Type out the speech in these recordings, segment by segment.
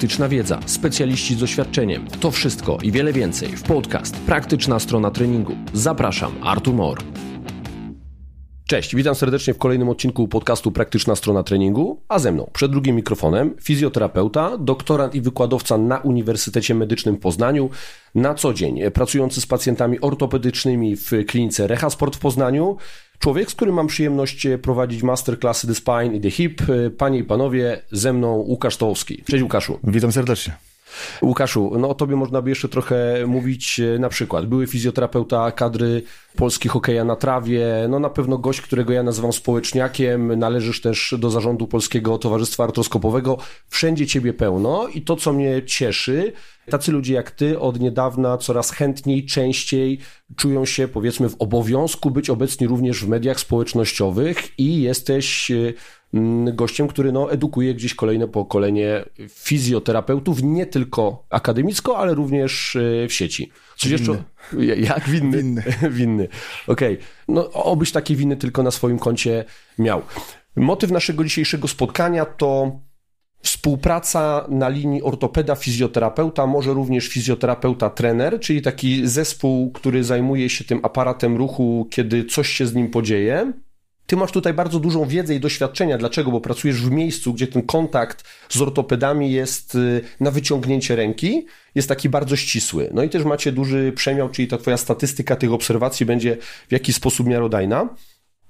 praktyczna wiedza, specjaliści z doświadczeniem. To wszystko i wiele więcej w podcast Praktyczna strona treningu. Zapraszam, Artur Mor. Cześć, witam serdecznie w kolejnym odcinku podcastu Praktyczna strona treningu, a ze mną przed drugim mikrofonem fizjoterapeuta, doktorant i wykładowca na Uniwersytecie Medycznym w Poznaniu, na co dzień pracujący z pacjentami ortopedycznymi w klinice Rehasport w Poznaniu, człowiek, z którym mam przyjemność prowadzić masterclassy The Spine i The Hip. Panie i panowie, ze mną Łukasz Tołowski. Cześć Łukaszu. Witam serdecznie. Łukaszu, no o tobie można by jeszcze trochę mówić, na przykład. Były fizjoterapeuta kadry polski hokeja na trawie, no na pewno gość, którego ja nazywam społeczniakiem, należysz też do zarządu Polskiego Towarzystwa Artroskopowego, wszędzie ciebie pełno. I to, co mnie cieszy, tacy ludzie jak ty od niedawna coraz chętniej, częściej czują się powiedzmy w obowiązku być obecni również w mediach społecznościowych i jesteś mm, gościem, który no, edukuje gdzieś kolejne pokolenie fizjoterapeutów, nie tylko akademicko, ale również e, w sieci. Coś jeszcze? Jak winny? Winny. winny. Okej. Okay. No, obyś takie winy tylko na swoim koncie miał. Motyw naszego dzisiejszego spotkania to Współpraca na linii ortopeda-fizjoterapeuta, może również fizjoterapeuta-trener, czyli taki zespół, który zajmuje się tym aparatem ruchu, kiedy coś się z nim podzieje. Ty masz tutaj bardzo dużą wiedzę i doświadczenia. Dlaczego? Bo pracujesz w miejscu, gdzie ten kontakt z ortopedami jest y, na wyciągnięcie ręki, jest taki bardzo ścisły. No i też macie duży przemiał, czyli ta twoja statystyka tych obserwacji będzie w jakiś sposób miarodajna.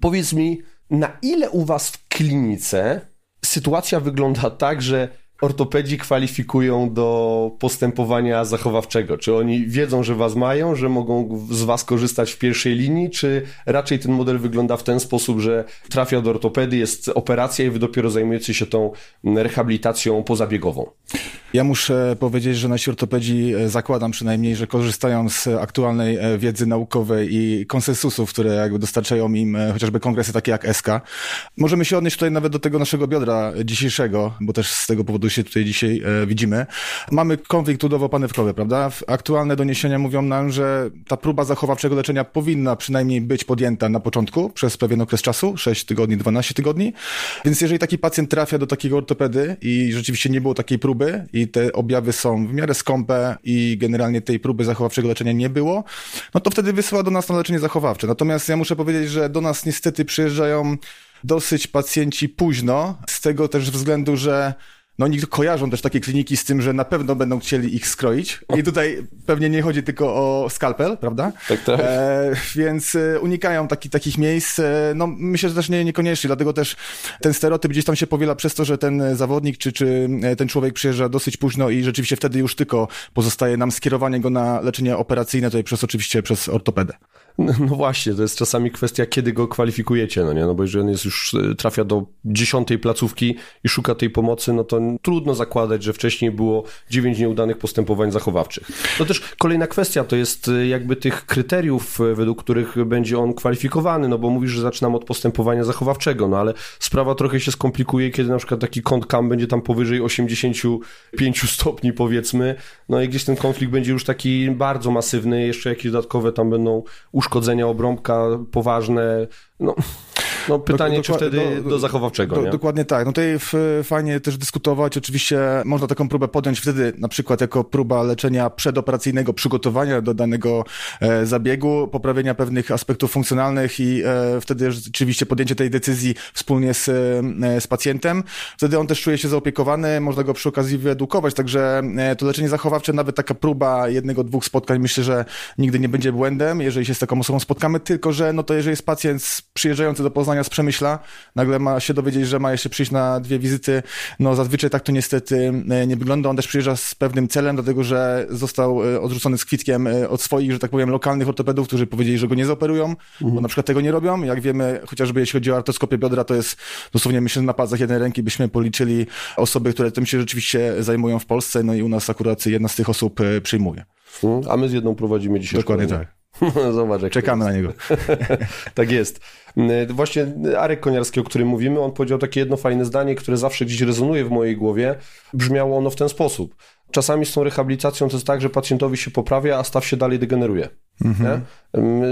Powiedz mi, na ile u was w klinice sytuacja wygląda tak, że ortopedzi kwalifikują do postępowania zachowawczego? Czy oni wiedzą, że was mają, że mogą z was korzystać w pierwszej linii, czy raczej ten model wygląda w ten sposób, że trafia do ortopedy, jest operacja i wy dopiero zajmujecie się tą rehabilitacją pozabiegową? Ja muszę powiedzieć, że nasi ortopedzi e, zakładam przynajmniej, że korzystają z aktualnej e, wiedzy naukowej i konsensusów, które jakby dostarczają im e, chociażby kongresy takie jak SK. Możemy się odnieść tutaj nawet do tego naszego biodra dzisiejszego, bo też z tego powodu się tutaj dzisiaj widzimy. Mamy konflikt udowo-panewkowy, prawda? Aktualne doniesienia mówią nam, że ta próba zachowawczego leczenia powinna przynajmniej być podjęta na początku przez pewien okres czasu, 6 tygodni, 12 tygodni. Więc jeżeli taki pacjent trafia do takiego ortopedy i rzeczywiście nie było takiej próby i te objawy są w miarę skąpe i generalnie tej próby zachowawczego leczenia nie było, no to wtedy wysyła do nas na leczenie zachowawcze. Natomiast ja muszę powiedzieć, że do nas niestety przyjeżdżają dosyć pacjenci późno, z tego też względu, że no oni kojarzą też takie kliniki z tym, że na pewno będą chcieli ich skroić. I tutaj pewnie nie chodzi tylko o skalpel, prawda? Tak, tak. E, więc e, unikają taki, takich miejsc. E, no myślę, że też nie, niekoniecznie, dlatego też ten stereotyp gdzieś tam się powiela przez to, że ten zawodnik czy, czy e, ten człowiek przyjeżdża dosyć późno i rzeczywiście wtedy już tylko pozostaje nam skierowanie go na leczenie operacyjne, tutaj przez oczywiście przez ortopedę. No, no właśnie, to jest czasami kwestia, kiedy go kwalifikujecie, no nie? No bo jeżeli on jest już, e, trafia do dziesiątej placówki i szuka tej pomocy, no to trudno zakładać, że wcześniej było dziewięć nieudanych postępowań zachowawczych. No też kolejna kwestia to jest e, jakby tych kryteriów, e, według których będzie on kwalifikowany, no bo mówisz, że zaczynam od postępowania zachowawczego, no ale sprawa trochę się skomplikuje, kiedy na przykład taki kąt KAM będzie tam powyżej 85 stopni powiedzmy, no i gdzieś ten konflikt będzie już taki bardzo masywny, jeszcze jakieś dodatkowe tam będą uszkodzenia obrąbka poważne, no, no pytanie, do, czy wtedy do, do zachowawczego, do, Dokładnie tak. No tutaj fajnie też dyskutować. Oczywiście można taką próbę podjąć wtedy na przykład jako próba leczenia przedoperacyjnego, przygotowania do danego e, zabiegu, poprawienia pewnych aspektów funkcjonalnych i e, wtedy rzeczywiście podjęcie tej decyzji wspólnie z, e, z pacjentem. Wtedy on też czuje się zaopiekowany, można go przy okazji wyedukować, także e, to leczenie zachowawcze, nawet taka próba jednego, dwóch spotkań, myślę, że nigdy nie będzie błędem, jeżeli się z taką osobą spotkamy, tylko że no to jeżeli jest pacjent przyjeżdżający do Poznania z Przemyśla, nagle ma się dowiedzieć, że ma jeszcze przyjść na dwie wizyty. No zazwyczaj tak to niestety e, nie wygląda. On też przyjeżdża z pewnym celem, dlatego że został e, odrzucony z kwitkiem e, od swoich, że tak powiem, lokalnych ortopedów, którzy powiedzieli, że go nie zaoperują, mhm. bo na przykład tego nie robią. Jak wiemy, chociażby jeśli chodzi o artroskopię biodra, to jest dosłownie myślę na palcach jednej ręki byśmy policzyli osoby, które tym się rzeczywiście zajmują w Polsce, no i u nas akurat jedna z tych osób przyjmuje. Mhm. A my z jedną prowadzimy dzisiaj Dokładnie szkolenie. tak. Zobacz, jak Czekamy na niego. tak jest. Właśnie Arek Koniarski, o którym mówimy, on powiedział takie jedno fajne zdanie, które zawsze gdzieś rezonuje w mojej głowie. Brzmiało ono w ten sposób. Czasami z tą rehabilitacją to jest tak, że pacjentowi się poprawia, a staw się dalej degeneruje. Mhm.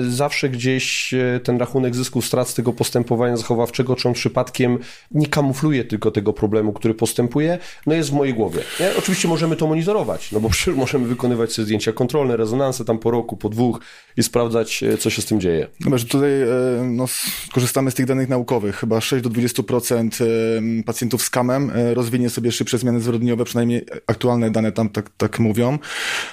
Zawsze gdzieś e, ten rachunek zysków strat z tego postępowania zachowawczego, czy on przypadkiem nie kamufluje tylko tego problemu, który postępuje, no jest w mojej głowie. Nie? Oczywiście możemy to monitorować, no bo przecież możemy wykonywać sobie zdjęcia kontrolne, rezonanse tam po roku, po dwóch i sprawdzać, e, co się z tym dzieje. Chyba, że tutaj e, no, korzystamy z tych danych naukowych. Chyba 6 do 20% pacjentów z kamem rozwinie sobie szybsze zmiany zwrotniowe, przynajmniej aktualne dane tam tak, tak mówią,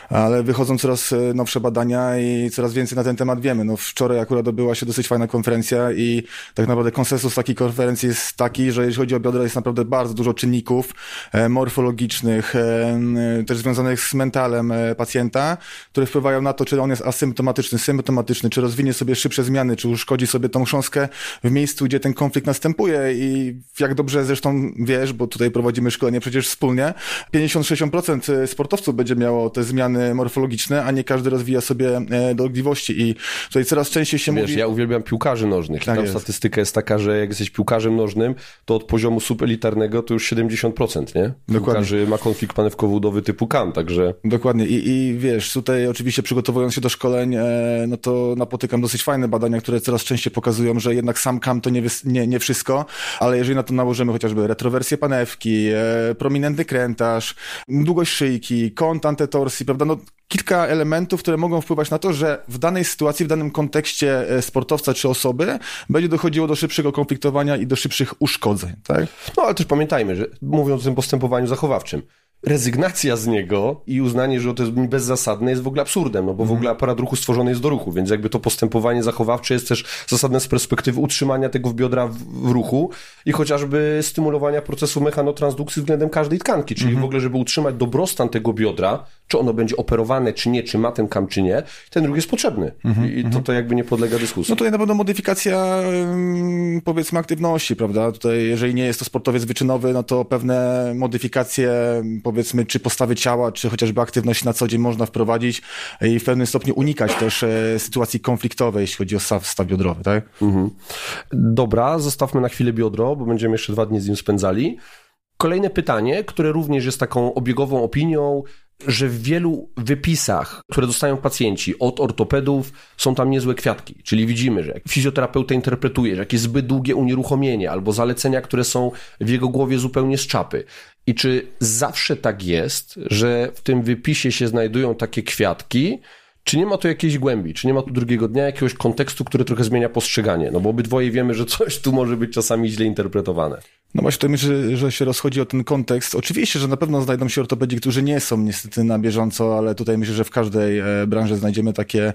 ale wychodzą coraz nowsze badania i coraz więcej na ten temat wiemy. No wczoraj akurat odbyła się dosyć fajna konferencja i tak naprawdę konsensus takiej konferencji jest taki, że jeśli chodzi o biodra jest naprawdę bardzo dużo czynników e, morfologicznych, e, też związanych z mentalem e, pacjenta, które wpływają na to, czy on jest asymptomatyczny, symptomatyczny, czy rozwinie sobie szybsze zmiany, czy uszkodzi sobie tą chrząstkę w miejscu, gdzie ten konflikt następuje i jak dobrze zresztą wiesz, bo tutaj prowadzimy szkolenie przecież wspólnie, 50-60% sportowców będzie miało te zmiany morfologiczne, a nie każdy rozwija sobie dolegliwości i tutaj coraz częściej się Wiesz, mówi... ja uwielbiam piłkarzy nożnych. Tak tam jest. statystyka jest taka, że jak jesteś piłkarzem nożnym, to od poziomu subelitarnego to już 70%, nie? Dokładnie. Piłkarzy ma konflikt panewkowo-udowy typu KAM, także... Dokładnie I, i wiesz, tutaj oczywiście przygotowując się do szkoleń, e, no to napotykam dosyć fajne badania, które coraz częściej pokazują, że jednak sam KAM to nie, nie, nie wszystko, ale jeżeli na to nałożymy chociażby retrowersję panewki, e, prominentny krętaż, długość szyjki, kąt antetorsji, prawda, no kilka elementów, które mogą wpływać na to, że w danej sytuacji, w danym kontekście e, sportowca czy osoby będzie dochodziło do szybszego konfliktowania i do szybszych uszkodzeń. Tak? No ale też pamiętajmy, że mówiąc o tym postępowaniu zachowawczym, rezygnacja z niego i uznanie, że to jest bezzasadne jest w ogóle absurdem, no bo w ogóle aparat ruchu stworzony jest do ruchu, więc jakby to postępowanie zachowawcze jest też zasadne z perspektywy utrzymania tego w biodra w, w ruchu i chociażby stymulowania procesu mechanotransdukcji względem każdej tkanki, czyli mhm. w ogóle, żeby utrzymać dobrostan tego biodra, czy ono będzie operowane, czy nie, czy ma ten kam, czy nie, ten ruch jest potrzebny mhm. i to, mhm. to jakby nie podlega dyskusji. No tutaj na pewno modyfikacja powiedzmy aktywności, prawda? Tutaj jeżeli nie jest to sportowiec wyczynowy, no to pewne modyfikacje powiedzmy, czy postawy ciała, czy chociażby aktywność na co dzień można wprowadzić i w pewnym stopniu unikać też e, sytuacji konfliktowej, jeśli chodzi o staw, staw biodrowy, tak? Mhm. Dobra, zostawmy na chwilę biodro, bo będziemy jeszcze dwa dni z nim spędzali. Kolejne pytanie, które również jest taką obiegową opinią, że w wielu wypisach, które dostają pacjenci od ortopedów, są tam niezłe kwiatki. Czyli widzimy, że fizjoterapeuta interpretuje, że jakieś zbyt długie unieruchomienie albo zalecenia, które są w jego głowie zupełnie z czapy. I czy zawsze tak jest, że w tym wypisie się znajdują takie kwiatki, czy nie ma tu jakiejś głębi? Czy nie ma tu drugiego dnia jakiegoś kontekstu, który trochę zmienia postrzeganie? No bo obydwoje wiemy, że coś tu może być czasami źle interpretowane. No właśnie, to myślę, że się rozchodzi o ten kontekst. Oczywiście, że na pewno znajdą się ortopedzi, którzy nie są niestety na bieżąco, ale tutaj myślę, że w każdej e, branży znajdziemy takie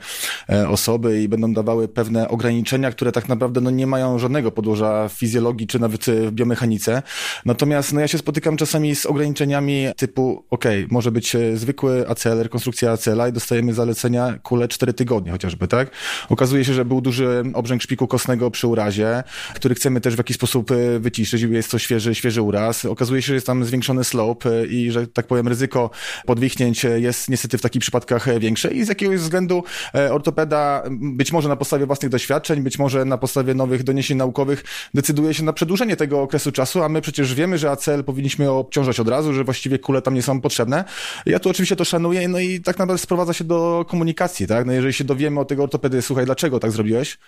e, osoby i będą dawały pewne ograniczenia, które tak naprawdę no, nie mają żadnego podłoża w fizjologii czy nawet w biomechanice. Natomiast no, ja się spotykam czasami z ograniczeniami typu, ok, może być e, zwykły ACL, rekonstrukcja ACL i dostajemy zalecenia kule 4 tygodnie chociażby, tak? Okazuje się, że był duży obrzęk szpiku kostnego przy urazie, który chcemy też w jakiś sposób wyciszyć. Jest to świeży, świeży uraz. Okazuje się, że jest tam zwiększony slope i że tak powiem ryzyko podwichnięć jest niestety w takich przypadkach większe i z jakiegoś względu e, ortopeda być może na podstawie własnych doświadczeń, być może na podstawie nowych doniesień naukowych decyduje się na przedłużenie tego okresu czasu, a my przecież wiemy, że ACL powinniśmy obciążać od razu, że właściwie kule tam nie są potrzebne. Ja tu oczywiście to szanuję, no i tak naprawdę sprowadza się do komunikacji, tak? No jeżeli się dowiemy o tego ortopedy, słuchaj, dlaczego tak zrobiłeś?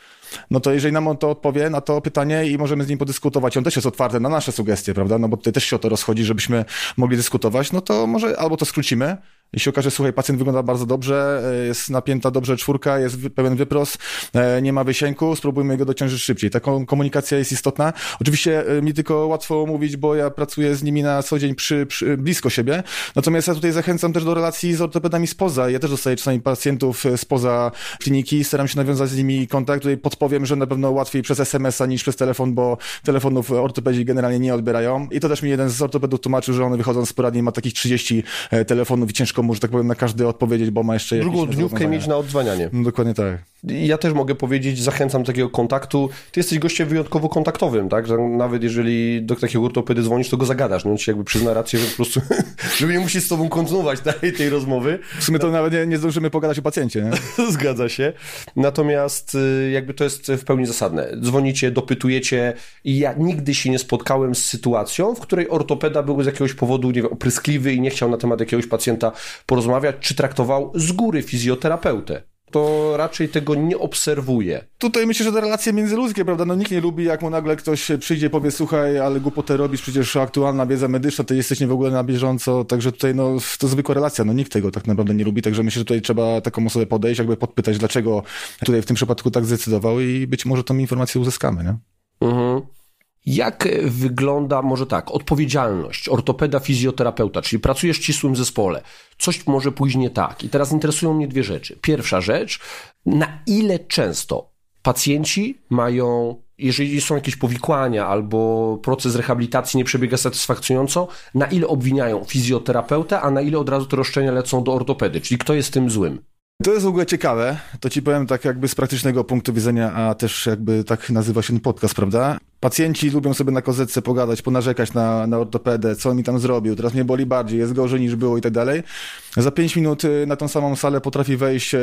No to jeżeli nam on to odpowie na to pytanie i możemy z nim podyskutować, on też jest otwarty na nasze sugestie, prawda, no bo tutaj też się o to rozchodzi, żebyśmy mogli dyskutować, no to może albo to skrócimy, jeśli okaże, słuchaj, pacjent wygląda bardzo dobrze, e, jest napięta dobrze czwórka, jest pełen wyprost, e, nie ma wysięku, spróbujmy go dociążyć szybciej. Taką komunikacja jest istotna. Oczywiście e, mi tylko łatwo mówić, bo ja pracuję z nimi na co dzień przy, przy, blisko siebie. Natomiast ja tutaj zachęcam też do relacji z ortopedami spoza. Ja też dostaję czasami pacjentów spoza kliniki, staram się nawiązać z nimi kontakt. Tutaj podpowiem, że na pewno łatwiej przez SMS-a niż przez telefon, bo telefonów ortopedzi generalnie nie odbierają. I to też mi jeden z ortopedów tłumaczył, że on wychodząc z poradni ma takich 30 telefonów i ciężko mu, że tak powiem, na każdy odpowiedzieć, bo ma jeszcze Drugą dniówkę mieć na odzwanianie. No, dokładnie tak. Ja też mogę powiedzieć, zachęcam do takiego kontaktu. Ty jesteś gościem wyjątkowo kontaktowym, tak? Że nawet jeżeli do takiego ortopedy dzwonisz, to go zagadasz. No on ci jakby przyzna rację, że po prostu, żeby nie musieć z tobą kontynuować dalej tej rozmowy. W sumie to nawet nie, nie zdążymy pogadać o pacjencie, nie? Zgadza się. Natomiast y, jakby to jest w pełni zasadne. Dzwonicie, dopytujecie i ja nigdy się nie spotkałem z sytuacją, w której ortopeda był z jakiegoś powodu, nie wiem, opryskliwy i nie chciał na temat jakiegoś pacjenta porozmawiać, czy traktował z góry fizjoterapeutę. To raczej tego nie obserwuje. Tutaj myślę, że te relacje międzyludzkie, prawda, no nikt nie lubi, jak mu nagle ktoś przyjdzie i powie, słuchaj, ale głupotę robisz, przecież aktualna wiedza medyczna, ty jesteś nie w ogóle na bieżąco, także tutaj, no, to zwykła relacja, no nikt tego tak naprawdę nie lubi, także myślę, że tutaj trzeba taką osobę podejść, jakby podpytać, dlaczego tutaj w tym przypadku tak zdecydował i być może tą informację uzyskamy, nie? Mhm. Jak wygląda, może tak, odpowiedzialność ortopeda, fizjoterapeuta, czyli pracujesz w ścisłym zespole, coś może pójść nie tak. I teraz interesują mnie dwie rzeczy. Pierwsza rzecz, na ile często pacjenci mają, jeżeli są jakieś powikłania albo proces rehabilitacji nie przebiega satysfakcjonująco, na ile obwiniają fizjoterapeutę, a na ile od razu te roszczenia lecą do ortopedy, czyli kto jest tym złym? To jest w ogóle ciekawe. To ci powiem tak jakby z praktycznego punktu widzenia, a też jakby tak nazywa się ten podcast, prawda? Pacjenci lubią sobie na kozetce pogadać, ponarzekać na, na ortopedę, co mi tam zrobił, teraz mnie boli bardziej, jest gorzej niż było i tak dalej. Za pięć minut y, na tą samą salę potrafi wejść y,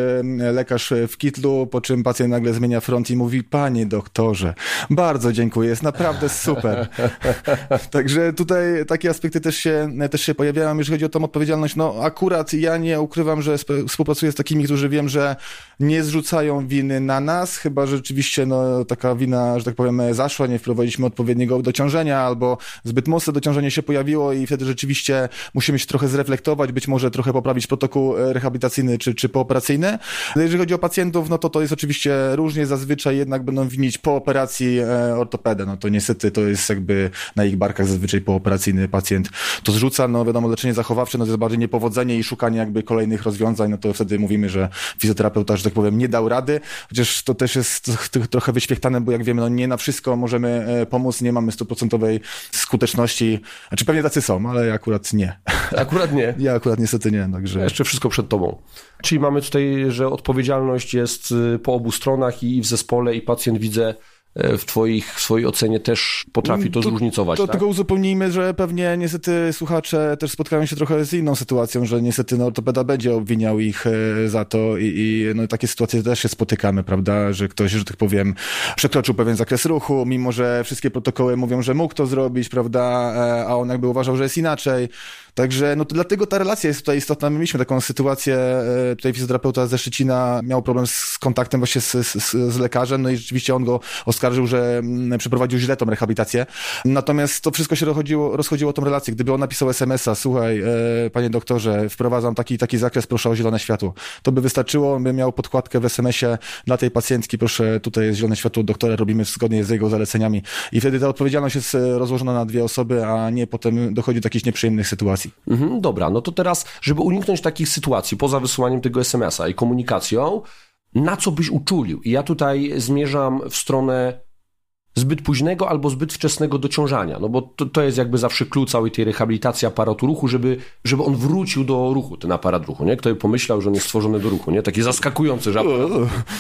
lekarz w kitlu, po czym pacjent nagle zmienia front i mówi, panie doktorze, bardzo dziękuję, jest naprawdę super. Także tutaj takie aspekty też się, też się pojawiają, jeżeli chodzi o tą odpowiedzialność. No akurat ja nie ukrywam, że współpracuję z takimi, którzy wiem, że nie zrzucają winy na nas, chyba że rzeczywiście no, taka wina, że tak powiem, zaszła, nie wprowadziliśmy odpowiedniego dociążenia albo zbyt mocne dociążenie się pojawiło i wtedy rzeczywiście musimy się trochę zreflektować, być może trochę poprawić protokół e, rehabilitacyjny czy, czy pooperacyjny. Jeżeli chodzi o pacjentów, no to to jest oczywiście różnie, zazwyczaj jednak będą winić po operacji e, ortopedę, no to niestety to jest jakby na ich barkach zazwyczaj pooperacyjny pacjent to zrzuca, no wiadomo, leczenie zachowawcze, no to jest bardziej niepowodzenie i szukanie jakby kolejnych rozwiązań, no to wtedy mówimy, że fizjoterapeuta, że tak powiem, nie dał rady, chociaż to też jest trochę wyświechtane, bo jak wiemy, no nie na wszystko możemy pomóc, nie mamy stuprocentowej skuteczności, znaczy pewnie tacy są, ale akurat nie. Akurat nie. Ja akurat niestety nie, także... Jeszcze wszystko przed tobą. Czyli mamy tutaj, że odpowiedzialność jest y, po obu stronach i w zespole i pacjent widzę E, w twoich, w swojej ocenie też potrafi to, to zróżnicować. To tak? tylko uzupełnijmy, że pewnie niestety słuchacze też spotkają się trochę z inną sytuacją, że niestety no, ortopeda będzie obwiniał ich e, za to i, i no, takie sytuacje też się spotykamy, prawda, że ktoś, że tak powiem, przekroczył pewien zakres ruchu, mimo że wszystkie protokoły mówią, że mógł to zrobić, prawda, e, a on jakby uważał, że jest inaczej. Także no to dlatego ta relacja jest tutaj istotna. My mieliśmy taką sytuację, e, tutaj fizjoterapeuta ze Szczecina miał problem z kontaktem właśnie z, z, z lekarzem, no i rzeczywiście on go oskarżył, że mm, przeprowadził źle tą rehabilitację. Natomiast to wszystko się rozchodziło, rozchodziło tą relację. Gdyby on napisał SMS-a, słuchaj, e, panie doktorze, wprowadzam taki taki zakres, proszę o zielone światło. To by wystarczyło, by miał podkładkę w SMS-ie dla tej pacjentki, proszę, tutaj jest zielone światło doktora, robimy zgodnie z jego zaleceniami. I wtedy ta odpowiedzialność jest e, rozłożona na dwie osoby, a nie potem dochodzi do jakichś nieprzyjemnych sytuacji. Mhm, dobra, no to teraz, żeby uniknąć takich sytuacji, poza wysyłaniem tego SMS-a i komunikacją, na co byś uczulił? I ja tutaj zmierzam w stronę zbyt późnego albo zbyt wczesnego dociążania, no bo to, to jest jakby zawsze klucz całej tej rehabilitacji aparatu ruchu, żeby, żeby on wrócił do ruchu, ten aparat ruchu, nie? Kto by pomyślał, że on jest stworzony do ruchu, nie? Taki zaskakujący, że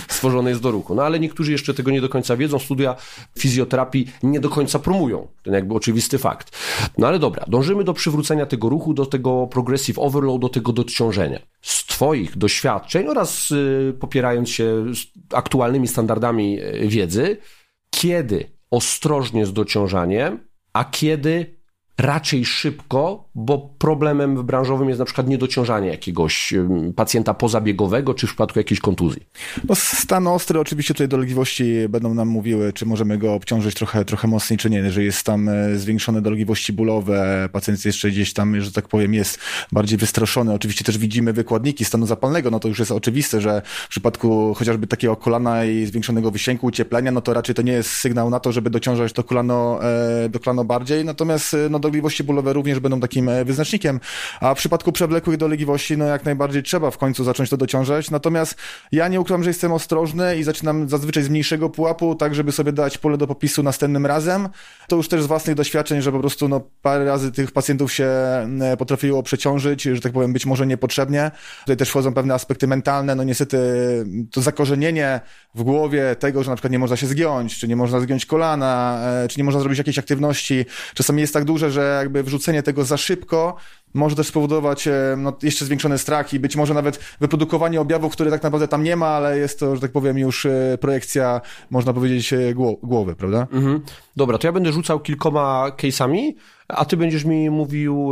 stworzony jest do ruchu. No ale niektórzy jeszcze tego nie do końca wiedzą, studia fizjoterapii nie do końca promują, ten jakby oczywisty fakt. No ale dobra, dążymy do przywrócenia tego ruchu, do tego progressive overload, do tego dociążenia. Z twoich doświadczeń oraz y, popierając się aktualnymi standardami y, wiedzy, kiedy ostrożnie z dociążaniem, a kiedy raczej szybko, bo problemem branżowym jest na przykład niedociążanie jakiegoś pacjenta pozabiegowego, czy w przypadku jakiejś kontuzji. No stan ostry, oczywiście tutaj dolegliwości będą nam mówiły, czy możemy go obciążyć trochę, trochę mocniej, czy nie. Jeżeli jest tam e, zwiększone dolegliwości bólowe, pacjent jeszcze gdzieś tam, że tak powiem, jest bardziej wystraszony. Oczywiście też widzimy wykładniki stanu zapalnego, no to już jest oczywiste, że w przypadku chociażby takiego kolana i zwiększonego wysięgu, ucieplenia, no to raczej to nie jest sygnał na to, żeby dociążać to kolano, e, do kolano bardziej. Natomiast e, no, dolegliwości bólowe również będą takim e, wyznacznikiem, a w przypadku przewlekłych dolegliwości, no jak najbardziej trzeba w końcu zacząć to dociążać, natomiast ja nie ukrywam, że jestem ostrożny i zaczynam zazwyczaj z mniejszego pułapu, tak żeby sobie dać pole do popisu następnym razem. To już też z własnych doświadczeń, że po prostu no parę razy tych pacjentów się e, potrafiło przeciążyć, że tak powiem, być może niepotrzebnie. Tutaj też wchodzą pewne aspekty mentalne, no niestety to zakorzenienie w głowie tego, że na przykład nie można się zgiąć, czy nie można zgiąć kolana, e, czy nie można zrobić jakiejś aktywności, czasami jest tak duże, że jakby wrzucenie tego za szybko może też spowodować e, no, jeszcze zwiększony strach i być może nawet wyprodukowanie objawów, które tak naprawdę tam nie ma, ale jest to, że tak powiem, już e, projekcja, można powiedzieć, e, głowy, prawda? Mhm. Dobra, to ja będę rzucał kilkoma case'ami, a ty będziesz mi mówił,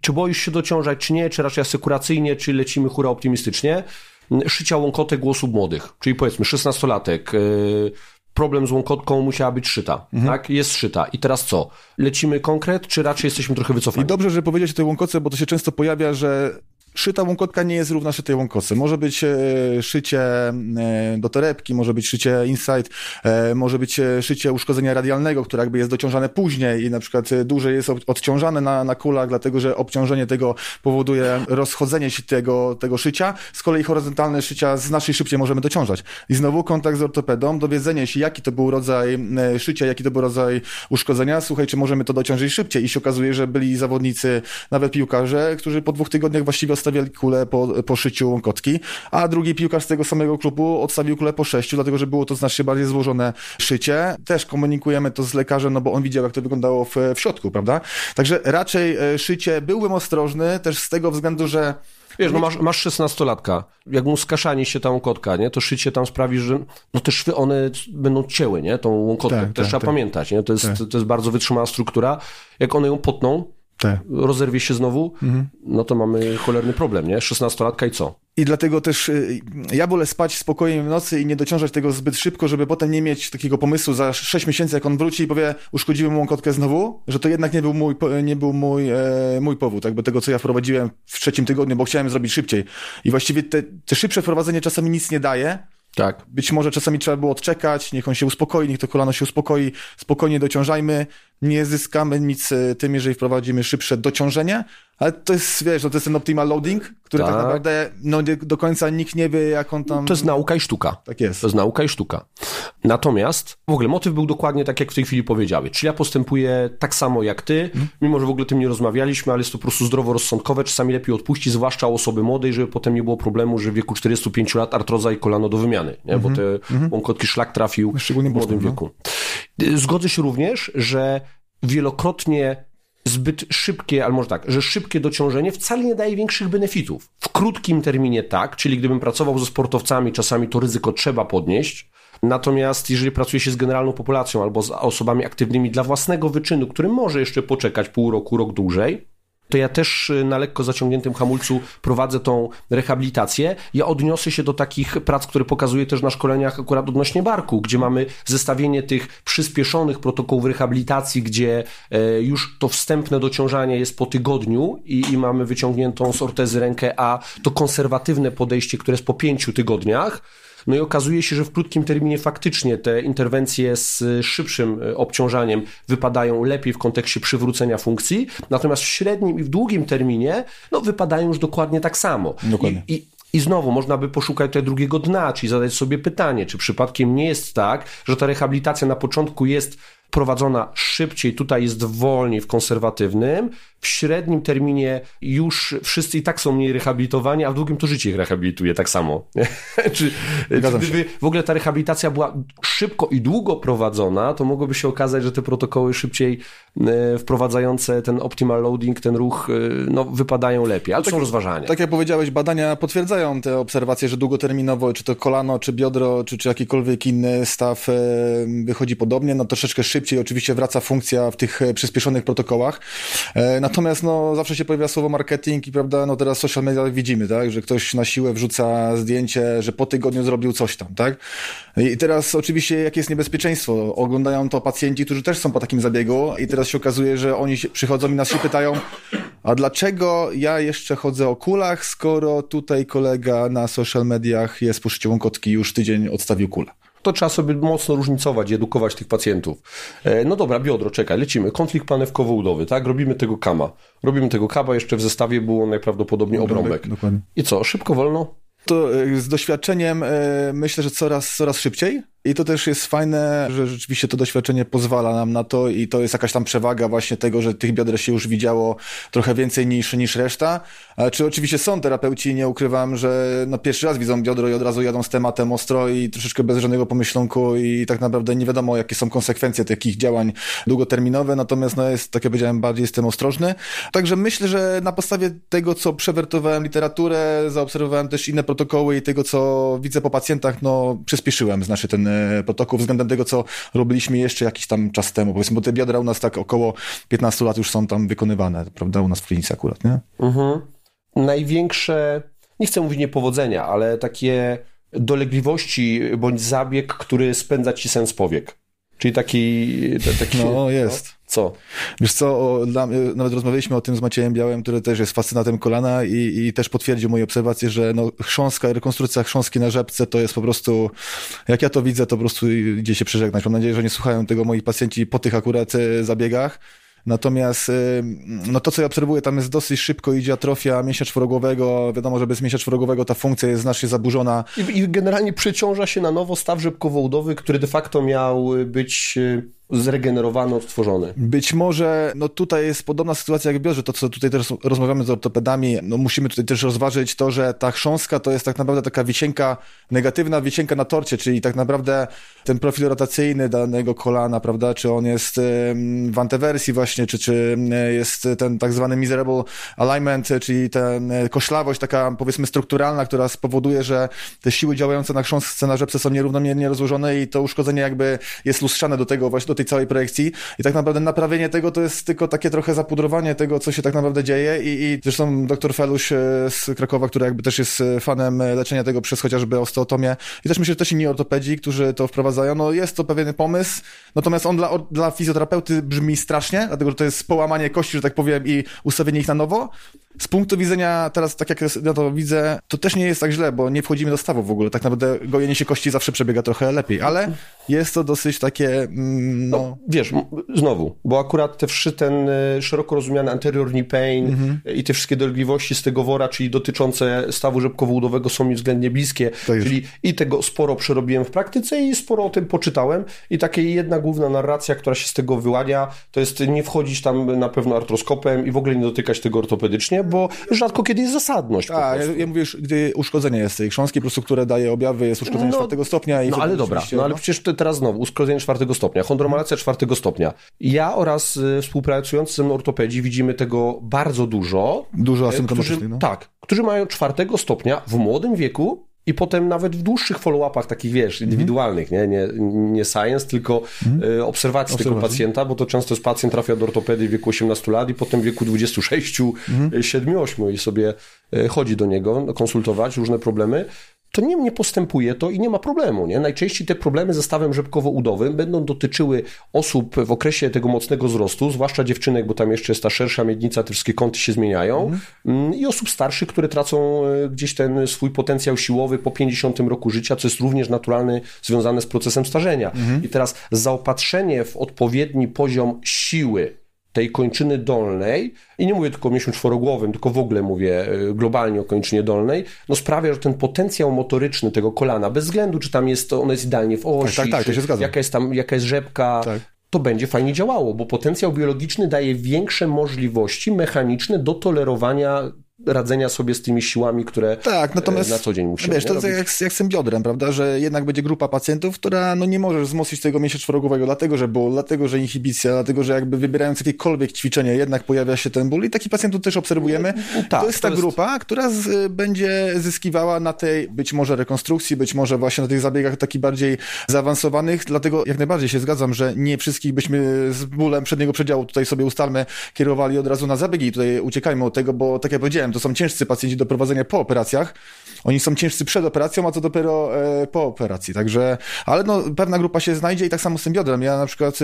czy boisz się dociążać, czy nie, czy raczej asekuracyjnie, czy lecimy hura optymistycznie. szycia łąkotek u osób młodych, czyli powiedzmy 16-latek, yy, problem z łąkotką musiała być szyta, mhm. tak? Jest szyta. I teraz co? Lecimy konkret, czy raczej jesteśmy trochę wycofani? I dobrze, że powiedziałeś o tej łąkotce, bo to się często pojawia, że Szyta łąkotka nie jest równa szytej łąkotce. Może być e, szycie e, do torebki, może być szycie inside, e, może być szycie uszkodzenia radialnego, które jakby jest dociążane później i na przykład dłużej jest odciążane na, na kulach, dlatego że obciążenie tego powoduje rozchodzenie się tego, tego szycia. Z kolei horyzontalne szycia znacznie szybciej możemy dociążać. I znowu kontakt z ortopedą, dowiedzenie się, jaki to był rodzaj szycia, jaki to był rodzaj uszkodzenia. Słuchaj, czy możemy to dociążyć szybciej? I się okazuje, że byli zawodnicy, nawet piłkarze, którzy po dwóch tygodniach właściwie odstawiali kulę po, po szyciu łąkotki, a drugi piłkarz z tego samego klubu odstawił kulę po sześciu, dlatego że było to znacznie bardziej złożone szycie. Też komunikujemy to z lekarzem, no bo on widział, jak to wyglądało w, w środku, prawda? Także raczej e, szycie byłbym ostrożny, też z tego względu, że Wiesz, no masz, masz 16-latka, jak mu skaszanie się ta łąkotka, nie, to szycie tam sprawi, że no te szwy, one będą cięły, nie, tą łąkotkę, tak, też tak, trzeba tak. pamiętać, nie, to jest, tak. to jest bardzo wytrzymała struktura, jak one ją potną, tak. rozerwie się znowu, mhm. no to mamy cholerny problem, nie? 16-latka i co? I dlatego też y, ja wolę spać spokojnie w nocy i nie dociążać tego zbyt szybko, żeby potem nie mieć takiego pomysłu za 6 miesięcy, jak on wróci i powie, uszkodziłem mu kotkę znowu, że to jednak nie był mój, nie był mój, e, mój powód, jakby tego, co ja wprowadziłem w trzecim tygodniu, bo chciałem zrobić szybciej. I właściwie te, te szybsze wprowadzenie czasami nic nie daje, tak. Być może czasami trzeba było odczekać, niech on się uspokoi, niech to kolano się uspokoi, spokojnie dociążajmy. Nie zyskamy nic e, tym, jeżeli wprowadzimy szybsze dociążenie, ale to jest, wiesz, no to jest ten optimal loading, który tak, tak naprawdę no, do końca nikt nie wie, jak on tam... To jest nauka i sztuka. Tak jest. To jest nauka i sztuka. Natomiast w ogóle motyw był dokładnie tak, jak w tej chwili powiedziałeś. Czyli ja postępuję tak samo jak ty, hmm. mimo że w ogóle tym nie rozmawialiśmy, ale jest to po prostu zdroworozsądkowe. Czasami lepiej odpuścić, zwłaszcza osoby młodej, żeby potem nie było problemu, że w wieku 45 lat artroza i kolano do wymiany, nie? bo te hmm. łąkotki szlak trafił Szczególnie w młodym no. wieku. Zgodzę się również, że wielokrotnie zbyt szybkie, ale może tak, że szybkie dociążenie wcale nie daje większych benefitów. W krótkim terminie tak, czyli gdybym pracował ze sportowcami, czasami to ryzyko trzeba podnieść. Natomiast jeżeli pracuje się z generalną populacją albo z osobami aktywnymi dla własnego wyczynu, który może jeszcze poczekać pół roku, rok dłużej, to ja też y, na lekko zaciągniętym hamulcu prowadzę tą rehabilitację. Ja odniosę się do takich prac, które pokazuję też na szkoleniach akurat odnośnie barku, gdzie mamy zestawienie tych przyspieszonych protokołów rehabilitacji, gdzie e, już to wstępne dociążanie jest po tygodniu i, i mamy wyciągniętą z ortezy rękę, a to konserwatywne podejście, które jest po pięciu tygodniach, no i okazuje się, że w krótkim terminie faktycznie te interwencje z szybszym e, obciążaniem wypadają lepiej w kontekście przywrócenia funkcji, natomiast w średnim i w długim terminie no, wypadają już dokładnie tak samo. Dokładnie. I, i i znowu można by poszukać tutaj drugiego dna, czyli zadać sobie pytanie, czy przypadkiem nie jest tak, że ta rehabilitacja na początku jest prowadzona szybciej, tutaj jest wolniej w konserwatywnym, w średnim terminie już wszyscy i tak są mniej rehabilitowani, a w długim to życie ich rehabilituje tak samo. czy, gdyby w ogóle ta rehabilitacja była szybko i długo prowadzona, to mogłoby się okazać, że te protokoły szybciej e, wprowadzające ten optimal loading, ten ruch, e, no, wypadają lepiej, ale tak, są rozważania. Tak jak powiedziałeś, badania potwierdzają te obserwacje, że długoterminowo, czy to kolano, czy biodro, czy, czy jakikolwiek inny staw e, wychodzi podobnie, no troszeczkę szybciej oczywiście wraca funkcja w tych przyspieszonych protokołach. Natomiast no, zawsze się pojawia słowo marketing i prawda, no teraz social media widzimy, tak, że ktoś na siłę wrzuca zdjęcie, że po tygodniu zrobił coś tam, tak? I teraz oczywiście jakie jest niebezpieczeństwo? Oglądają to pacjenci, którzy też są po takim zabiegu i teraz się okazuje, że oni przychodzą i nas się pytają, a dlaczego ja jeszcze chodzę o kulach, skoro tutaj kolega na social mediach jest po szyciu kotki już tydzień odstawił kulę? To trzeba sobie mocno różnicować i edukować tych pacjentów. E, no dobra, biodro, czekaj, lecimy. Konflikt panewkowo-udowy, tak? Robimy tego kama. Robimy tego kaba, jeszcze w zestawie było najprawdopodobniej obrąbek. Dokładnie. I co, szybko, wolno? To e, z doświadczeniem e, myślę, że coraz, coraz szybciej. I to też jest fajne, że rzeczywiście to doświadczenie pozwala nam na to i to jest jakaś tam przewaga właśnie tego, że tych bioder się już widziało trochę więcej niż, niż reszta. Czy oczywiście są terapeuci, nie ukrywam, że no pierwszy raz widzą biodro i od razu jadą z tematem ostro i troszeczkę bez żadnego pomyślunku i tak naprawdę nie wiadomo, jakie są konsekwencje takich działań długoterminowe, natomiast no jest, tak jak powiedziałem, bardziej jestem ostrożny. Także myślę, że na podstawie tego, co przewertowałem literaturę, zaobserwowałem też inne protokoły i tego, co widzę po pacjentach, no przyspieszyłem, znaczy ten E, protokół względem tego, co robiliśmy jeszcze jakiś tam czas temu. Powiedzmy, bo te biodra u nas tak około 15 lat już są tam wykonywane, prawda, u nas w klinice akurat, nie? Mhm. Największe nie chcę mówić niepowodzenia, ale takie dolegliwości bądź zabieg, który spędza ci sens powiek. Czyli taki... taki no, jest. No, co? Wiesz co, o, dla, nawet rozmawialiśmy o tym z Maciejem Białym, który też jest fascynatem kolana i, i też potwierdził moje obserwacje, że no, chrząska, rekonstrukcja chrząstki na rzepce to jest po prostu, jak ja to widzę, to po prostu idzie się przeżegnać. Mam nadzieję, że nie słuchają tego moi pacjenci po tych akurat e, zabiegach. Natomiast y, no to, co ja obserwuję, tam jest dosyć szybko idzie atrofia mięśnia czworogłowego. Wiadomo, że bez mięśnia czworogłowego ta funkcja jest znacznie zaburzona. I, i generalnie przeciąża się na nowo staw rzepkowo-udowy, który de facto miał być y, zregenerowany, odtworzony. Być może, no tutaj jest podobna sytuacja jak w to co tutaj też rozmawiamy z ortopedami, no musimy tutaj też rozważyć to, że ta chrząstka to jest tak naprawdę taka wisienka, negatywna wisienka na torcie, czyli tak naprawdę ten profil rotacyjny danego kolana, prawda, czy on jest w antewersji właśnie, czy, czy jest ten tak zwany miserable alignment, czyli ta koszlawość taka powiedzmy strukturalna, która spowoduje, że te siły działające na chrząstce na rzepce są nierównomiernie rozłożone i to uszkodzenie jakby jest lustrzane do tego właśnie, do tej tej całej projekcji. I tak naprawdę naprawienie tego to jest tylko takie trochę zapudrowanie tego, co się tak naprawdę dzieje. I, i zresztą dr Feluś e, z Krakowa, który jakby też jest e, fanem leczenia tego przez chociażby osteotomię. I też myślę, że też inni ortopedzi, którzy to wprowadzają, no jest to pewien pomysł, natomiast on dla, dla fizjoterapeuty brzmi strasznie, dlatego, że to jest połamanie kości, że tak powiem i ustawienie ich na nowo, z punktu widzenia teraz, tak jak ja to widzę, to też nie jest tak źle, bo nie wchodzimy do stawu w ogóle. Tak naprawdę gojenie się kości zawsze przebiega trochę lepiej, ale jest to dosyć takie, mm, no... no wiesz, znowu, bo akurat te wszy, ten e, szeroko rozumiany anterior knee pain mhm. i te wszystkie dolegliwości z tego wora, czyli dotyczące stawu rzepkowo-udowego są mi względnie bliskie, tak czyli i tego sporo przerobiłem w praktyce i sporo o tym poczytałem i taka jedna główna narracja, która się z tego wyłania, to jest nie wchodzić tam na pewno artroskopem i w ogóle nie dotykać tego ortopedycznie, bo rzadko kiedy jest zasadność. A, ja, ja mówię gdy uszkodzenie jest tej chrząstki, po prostu, które daje objawy, jest uszkodzenie no, czwartego stopnia. I no ale dobra, no ale no. przecież teraz znowu, uszkodzenie czwartego stopnia, chondromalacja czwartego stopnia. Ja oraz y, współpracujący ze mną ortopedzi widzimy tego bardzo dużo. Dużo asymptomatycznych, no. Tak, którzy mają czwartego stopnia w młodym wieku i potem nawet w dłuższych follow-upach, takich wiesz, mhm. indywidualnych, nie, nie, nie science, tylko mhm. y, obserwacji tego pacjenta, bo to często jest pacjent trafia do ortopedy w wieku 18 lat i potem w wieku 26, mhm. 7, 8 i sobie y, chodzi do niego konsultować różne problemy to nie, nie postępuje to i nie ma problemu. Nie? Najczęściej te problemy ze stawem rzepkowo-udowym będą dotyczyły osób w okresie tego mocnego wzrostu, zwłaszcza dziewczynek, bo tam jeszcze jest ta szersza miednica, te wszystkie kąty się zmieniają, mhm. i osób starszych, które tracą e, gdzieś ten swój potencjał siłowy po 50 roku życia, co jest również naturalny, związane z procesem starzenia. Mhm. I teraz zaopatrzenie w odpowiedni poziom siły, tej kończyny dolnej, i nie mówię tylko o mięśniu czworogłowym, tylko w ogóle mówię e, globalnie o kończynie dolnej, no sprawia, że ten potencjał motoryczny tego kolana, bez względu czy tam jest, ono jest idealnie w osi, tak, tak, tak, jaka jest tam, jaka jest rzepka, tak. to będzie fajnie działało, bo potencjał biologiczny daje większe możliwości mechaniczne do tolerowania radzenia sobie z tymi siłami, które tak, natomiast, na co dzień musimy Wiesz, to jest jak, jak z tym biodrem, prawda, że jednak będzie grupa pacjentów, która no nie może wzmocnić tego mięśnia czworogłowego, dlatego, że ból, dlatego, że inhibicja, dlatego, że jakby wybierając jakiekolwiek ćwiczenie, jednak pojawia się ten ból i takich pacjentów też obserwujemy. Tak, to jest ta to jest... grupa, która z, będzie zyskiwała na tej być może rekonstrukcji, być może właśnie na tych zabiegach takich bardziej zaawansowanych, dlatego jak najbardziej się zgadzam, że nie wszystkich byśmy z bólem przedniego przedziału tutaj sobie ustalmy, kierowali od razu na zabiegi i tutaj uciekajmy od tego, bo tak jak powiedziałem, to są ciężcy pacjenci do prowadzenia po operacjach. Oni są ciężcy przed operacją, a co dopiero e, po operacji. Także, ale no, pewna grupa się znajdzie i tak samo z tym biodrem. Ja na przykład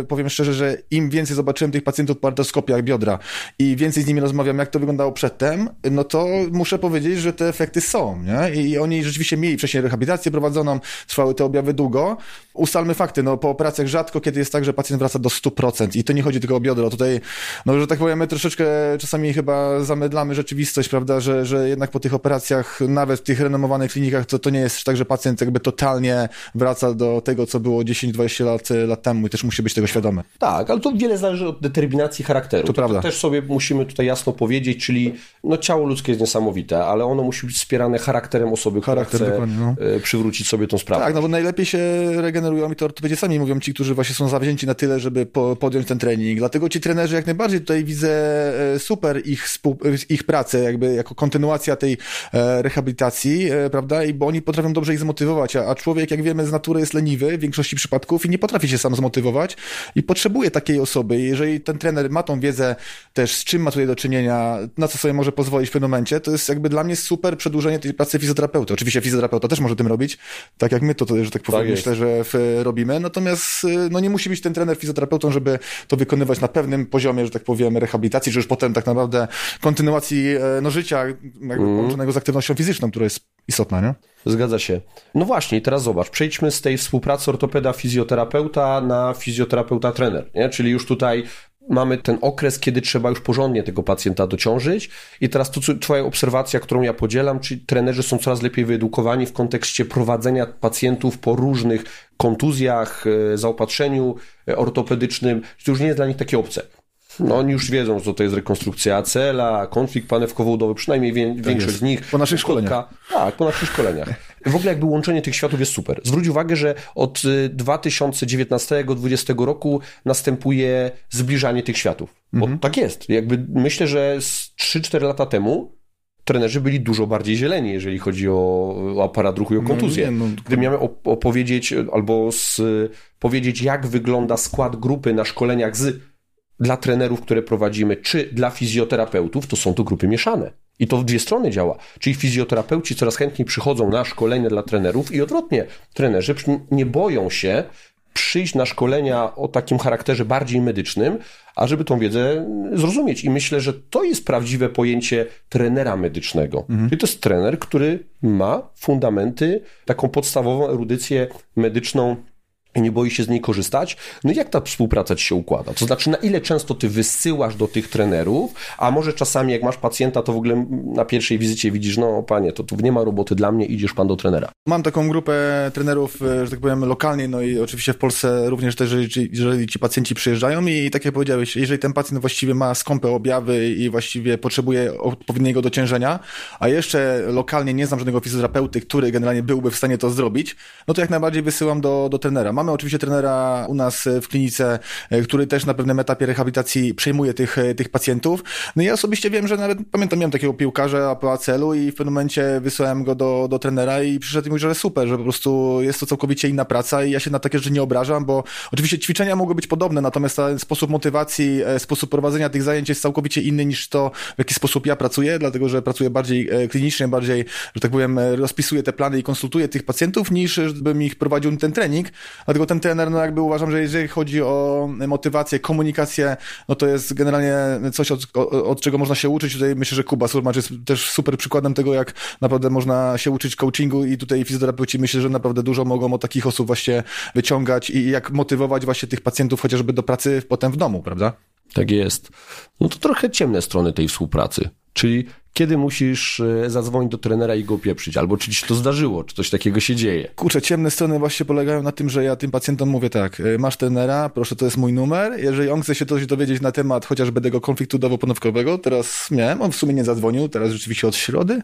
e, powiem szczerze, że im więcej zobaczyłem tych pacjentów po artroskopiach biodra i więcej z nimi rozmawiam, jak to wyglądało przedtem, no to muszę powiedzieć, że te efekty są, nie? I oni rzeczywiście mieli wcześniej rehabilitację prowadzoną, trwały te objawy długo. Ustalmy fakty, no po operacjach rzadko kiedy jest tak, że pacjent wraca do 100% i to nie chodzi tylko o biodro. Tutaj, no że tak powiem, my troszeczkę czasami chyba zamydlamy rzeczywiście rzeczywistość, prawda, że, że jednak po tych operacjach, nawet w tych renomowanych klinikach, to, to nie jest tak, że pacjent jakby totalnie wraca do tego, co było 10-20 lat, lat temu i też musi być tego świadomy. Tak, ale to wiele zależy od determinacji charakteru. To, to prawda. To też sobie musimy tutaj jasno powiedzieć, czyli no ciało ludzkie jest niesamowite, ale ono musi być wspierane charakterem osoby, Charakter, która chce no. E, przywrócić sobie tą sprawę. Tak, no bo najlepiej się regenerują i to ortopedzi sami mówią ci, którzy właśnie są zawzięci na tyle, żeby po, podjąć ten trening. Dlatego ci trenerzy jak najbardziej tutaj widzę e, super ich, ich pracę współpracę, jakby jako kontynuacja tej e, rehabilitacji, e, prawda? I bo oni potrafią dobrze ich zmotywować, a, a człowiek, jak wiemy, z natury jest leniwy w większości przypadków i nie potrafi się sam zmotywować i potrzebuje takiej osoby. Jeżeli ten trener ma tą wiedzę też, z czym ma tutaj do czynienia, na co sobie może pozwolić w pewnym momencie, to jest jakby dla mnie super przedłużenie tej pracy fizjoterapeuty. Oczywiście fizjoterapeuta też może tym robić, tak jak my to, to że tak powiem, tak myślę, że w, robimy. Natomiast y, no nie musi być ten trener fizjoterapeutą, żeby to wykonywać na pewnym poziomie, że tak powiem, rehabilitacji, czy już potem tak naprawdę kontynuacji e, no, życia jakby mm. połączonego z aktywnością fizyczną, która jest istotna, nie? Zgadza się. No właśnie, teraz zobacz, przejdźmy z tej współpracy ortopeda-fizjoterapeuta na fizjoterapeuta-trener, nie? Czyli już tutaj mamy ten okres, kiedy trzeba już porządnie tego pacjenta dociążyć. I teraz to, twoja obserwacja, którą ja podzielam, czyli trenerzy są coraz lepiej wyedukowani w kontekście prowadzenia pacjentów po różnych kontuzjach, e, zaopatrzeniu e, ortopedycznym. To już nie jest dla nich takie obce. No oni już wiedzą, co to jest rekonstrukcja acela, konflikt panewkowo-udowy, przynajmniej wie, tak większość jest. z nich. Po naszych szkoleniach. Tak, po naszych szkoleniach. W ogóle jakby łączenie tych światów jest super. Zwróć uwagę, że od 2019-2020 y, roku następuje zbliżanie tych światów. Bo mhm. tak jest. Jakby myślę, że z 3-4 lata temu trenerzy byli dużo bardziej zieleni, jeżeli chodzi o, o aparat ruchu i o kontuzję. No, nie, no, Gdy miałem opowiedzieć albo z, powiedzieć, jak wygląda skład grupy na szkoleniach z dla trenerów, które prowadzimy, czy dla fizjoterapeutów, to są to grupy mieszane. I to w dwie strony działa. Czyli fizjoterapeuci coraz chętniej przychodzą na szkolenia dla trenerów i odwrotnie. Trenerzy nie boją się przyjść na szkolenia o takim charakterze bardziej medycznym, ażeby tą wiedzę zrozumieć. I myślę, że to jest prawdziwe pojęcie trenera medycznego. Mhm. Czyli to jest trener, który ma fundamenty, taką podstawową erudycję medyczną nie boi się z niej korzystać. No jak ta współpraca ci się układa? To znaczy, na ile często ty wysyłasz do tych trenerów, a może czasami jak masz pacjenta, to w ogóle na pierwszej wizycie widzisz, no panie, to tu nie ma roboty dla mnie, idziesz pan do trenera. Mam taką grupę trenerów, e, że tak powiem, lokalnie, no i oczywiście w Polsce również też, jeżeli, jeżeli ci pacjenci przyjeżdżają i tak jak powiedziałeś, jeżeli ten pacjent właściwie ma skąpe objawy i właściwie potrzebuje odpowiedniego dociężenia, a jeszcze lokalnie nie znam żadnego fizjoterapeuty, który generalnie byłby w stanie to zrobić, no to jak najbardziej wysyłam do, do trenera. Mam Mamy oczywiście trenera u nas w klinice, e, który też na pewnym etapie rehabilitacji przejmuje tych, e, tych pacjentów. No ja osobiście wiem, że nawet pamiętam, miałem takiego piłkarza po ACL-u i w pewnym momencie wysłałem go do, do trenera i przyszedł i mówił, że super, że po prostu jest to całkowicie inna praca i ja się na takie rzeczy nie obrażam, bo oczywiście ćwiczenia mogły być podobne, natomiast ten sposób motywacji, e, sposób prowadzenia tych zajęć jest całkowicie inny niż to, w jaki sposób ja pracuję, dlatego że pracuję bardziej klinicznie, bardziej, że tak powiem, rozpisuję te plany i konsultuję tych pacjentów, niż bym ich prowadził ten trening. Dlatego ten trener, no jakby uważam, że jeżeli chodzi o motywację, komunikację, no to jest generalnie coś, od, od czego można się uczyć. Tutaj myślę, że Kuba Surmacz jest też super przykładem tego, jak naprawdę można się uczyć coachingu i tutaj fizjoterapeuci myślę, że naprawdę dużo mogą od takich osób właśnie wyciągać i jak motywować właśnie tych pacjentów chociażby do pracy potem w domu, prawda? Tak jest. No to trochę ciemne strony tej współpracy. Czyli kiedy musisz e, zadzwonić do trenera i go pieprzyć, albo czy ci się to zdarzyło, czy coś takiego się dzieje. Kurczę, ciemne strony właśnie polegają na tym, że ja tym pacjentom mówię tak, e, masz trenera, proszę, to jest mój numer, jeżeli on chce się coś dowiedzieć na temat chociażby tego konfliktu dowo-ponowkowego, teraz miałem, on w sumie nie zadzwonił, teraz rzeczywiście od środy,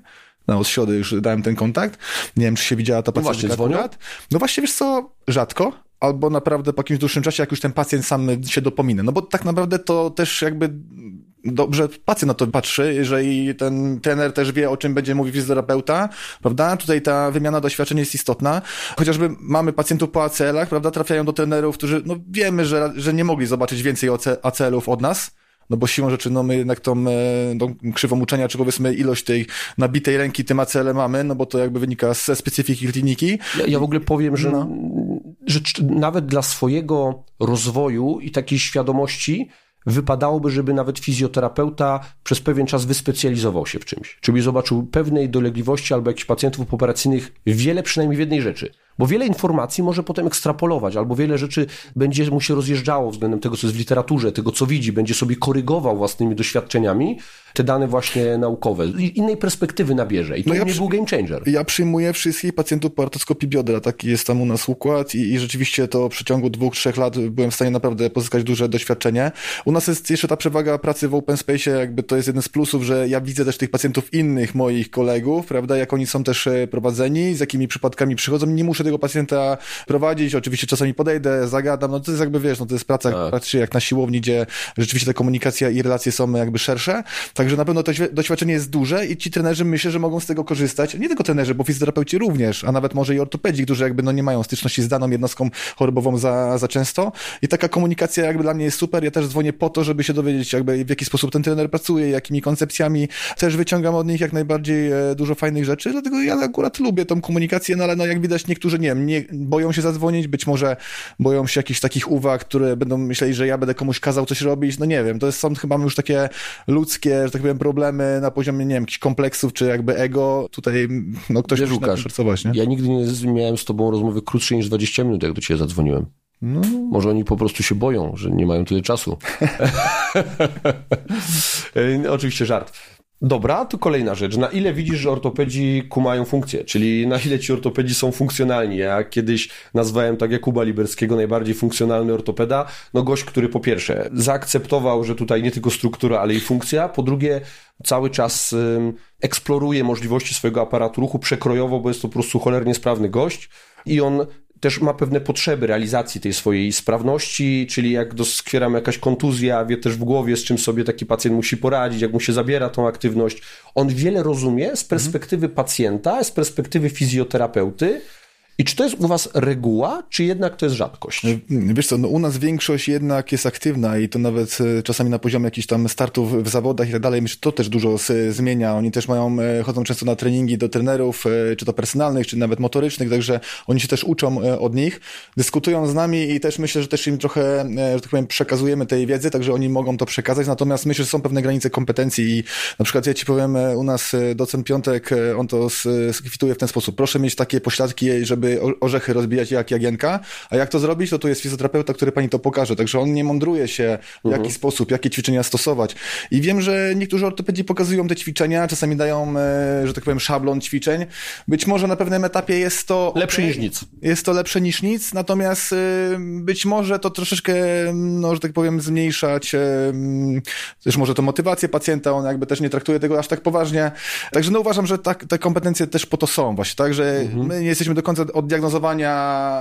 no, od środy już dałem ten kontakt. Nie wiem, czy się widziała ta pacjentka. No właśnie, dzwonią? No właśnie, wiesz co, rzadko, albo naprawdę po jakimś dłuższym czasie, jak już ten pacjent sam się dopomina. No bo tak naprawdę to też jakby dobrze pacjent na to patrzy, jeżeli ten trener też wie, o czym będzie mówił fizjoterapeuta, prawda? Tutaj ta wymiana doświadczeń jest istotna. Chociażby mamy pacjentów po ACL-ach, prawda? Trafiają do trenerów, którzy, no wiemy, że, że nie mogli zobaczyć więcej ACL-ów od nas, no bo siłą rzeczy, no my jednak tą, e, tą krzywą uczenia, czy powiedzmy ilość tej nabitej ręki tym ACL mamy, no bo to jakby wynika ze specyfiki kliniki. Ja, ja w ogóle powiem, że, no. że nawet dla swojego rozwoju i takiej świadomości wypadałoby, żeby nawet fizjoterapeuta przez pewien czas wyspecjalizował się w czymś. Czyli zobaczył pewnej dolegliwości albo jakichś pacjentów operacyjnych wiele przynajmniej w jednej rzeczy. Bo wiele informacji może potem ekstrapolować, albo wiele rzeczy będzie mu się rozjeżdżało względem tego, co jest w literaturze, tego, co widzi, będzie sobie korygował własnymi doświadczeniami te dane właśnie naukowe. Innej perspektywy nabierze i to no ja nie był game changer. Ja przyjmuję wszystkich pacjentów po artoskopii biodra, taki jest tam u nas układ i, i rzeczywiście to w przeciągu dwóch, trzech lat byłem w stanie naprawdę pozyskać duże doświadczenie. U nas jest jeszcze ta przewaga pracy w open space, jakby to jest jeden z plusów, że ja widzę też tych pacjentów innych moich kolegów, prawda, jak oni są też e, prowadzeni, z jakimi przypadkami przychodzą, nie muszę tego pacjenta prowadzić, oczywiście czasami podejdę, zagadam, no to jest jakby, wiesz, no to jest praca tak. praktycznie jak na siłowni, gdzie rzeczywiście ta komunikacja i relacje są jakby szersze. Także na pewno to doświadczenie jest duże i ci trenerzy myślę, że mogą z tego korzystać. Nie tylko trenerzy, bo fizjoterapeuci również, a nawet może i ortopedzi, którzy jakby no nie mają styczności z daną jednostką chorobową za, za często. I taka komunikacja jakby dla mnie jest super. Ja też dzwonię po to, żeby się dowiedzieć jakby w jaki sposób ten trener pracuje, jakimi koncepcjami. Też wyciągam od nich jak najbardziej e, dużo fajnych rzeczy, dlatego ja akurat lubię tą komunikację, no ale no jak widać niektórzy nie wiem, nie, boją się zadzwonić, być może boją się jakichś takich uwag, które będą myśleli, że ja będę komuś kazał coś robić. No nie wiem, to jest, są chyba już takie ludzkie, że tak powiem, problemy na poziomie, nie wiem, jakichś kompleksów, czy jakby ego. Tutaj, no ktoś musi Łukasz, pracować, nie? Ja nigdy nie miałem z tobą rozmowy krótszej niż 20 minut, jak do ciebie zadzwoniłem. No. Może oni po prostu się boją, że nie mają tyle czasu. Oczywiście żart. Dobra, to kolejna rzecz. Na ile widzisz, że ortopedzi kumają funkcję? Czyli na ile ci ortopedzi są funkcjonalni? Ja kiedyś nazwałem tak Jakuba Liberskiego najbardziej funkcjonalny ortopeda. No gość, który po pierwsze zaakceptował, że tutaj nie tylko struktura, ale i funkcja. Po drugie, cały czas eksploruje możliwości swojego aparatu ruchu przekrojowo, bo jest to po prostu cholernie sprawny gość. I on też ma pewne potrzeby realizacji tej swojej sprawności, czyli jak doskwieram jakaś kontuzja, wie też w głowie, z czym sobie taki pacjent musi poradzić, jak mu się zabiera tą aktywność. On wiele rozumie z perspektywy pacjenta, z perspektywy fizjoterapeuty, i czy to jest u was reguła, czy jednak to jest rzadkość? Wiesz co, no u nas większość jednak jest aktywna i to nawet e, czasami na poziomie jakichś tam startów w zawodach i tak dalej. Myślę, że to też dużo zmienia. Oni też mają, e, chodzą często na treningi do trenerów, e, czy to personalnych, czy nawet motorycznych, także oni się też uczą od nich, dyskutują z nami i też myślę, że też im trochę, że tak powiem, przekazujemy tej wiedzy, także oni mogą to przekazać. Natomiast myślę, że są pewne granice kompetencji i na przykład ja ci powiem, u nas docent Piątek, on to skwituje w ten sposób. Proszę mieć takie pośladki, żeby orzechy rozbijać jak jagienka, a jak to zrobić, to tu jest fizjoterapeuta, który pani to pokaże, także on nie mądruje się, w jaki mhm. sposób, jakie ćwiczenia stosować. I wiem, że niektórzy ortopedzi pokazują te ćwiczenia, czasami dają, e, że tak powiem, szablon ćwiczeń. Być może na pewnym etapie jest to... Lepsze niż nic. Jest to lepsze niż nic, natomiast e, być może to troszeczkę, no, że tak powiem, zmniejszać e, też może to motywację pacjenta, on jakby też nie traktuje tego aż tak poważnie. Także no uważam, że tak, te kompetencje też po to są właśnie, tak, że mhm. my nie jesteśmy do końca od diagnozowania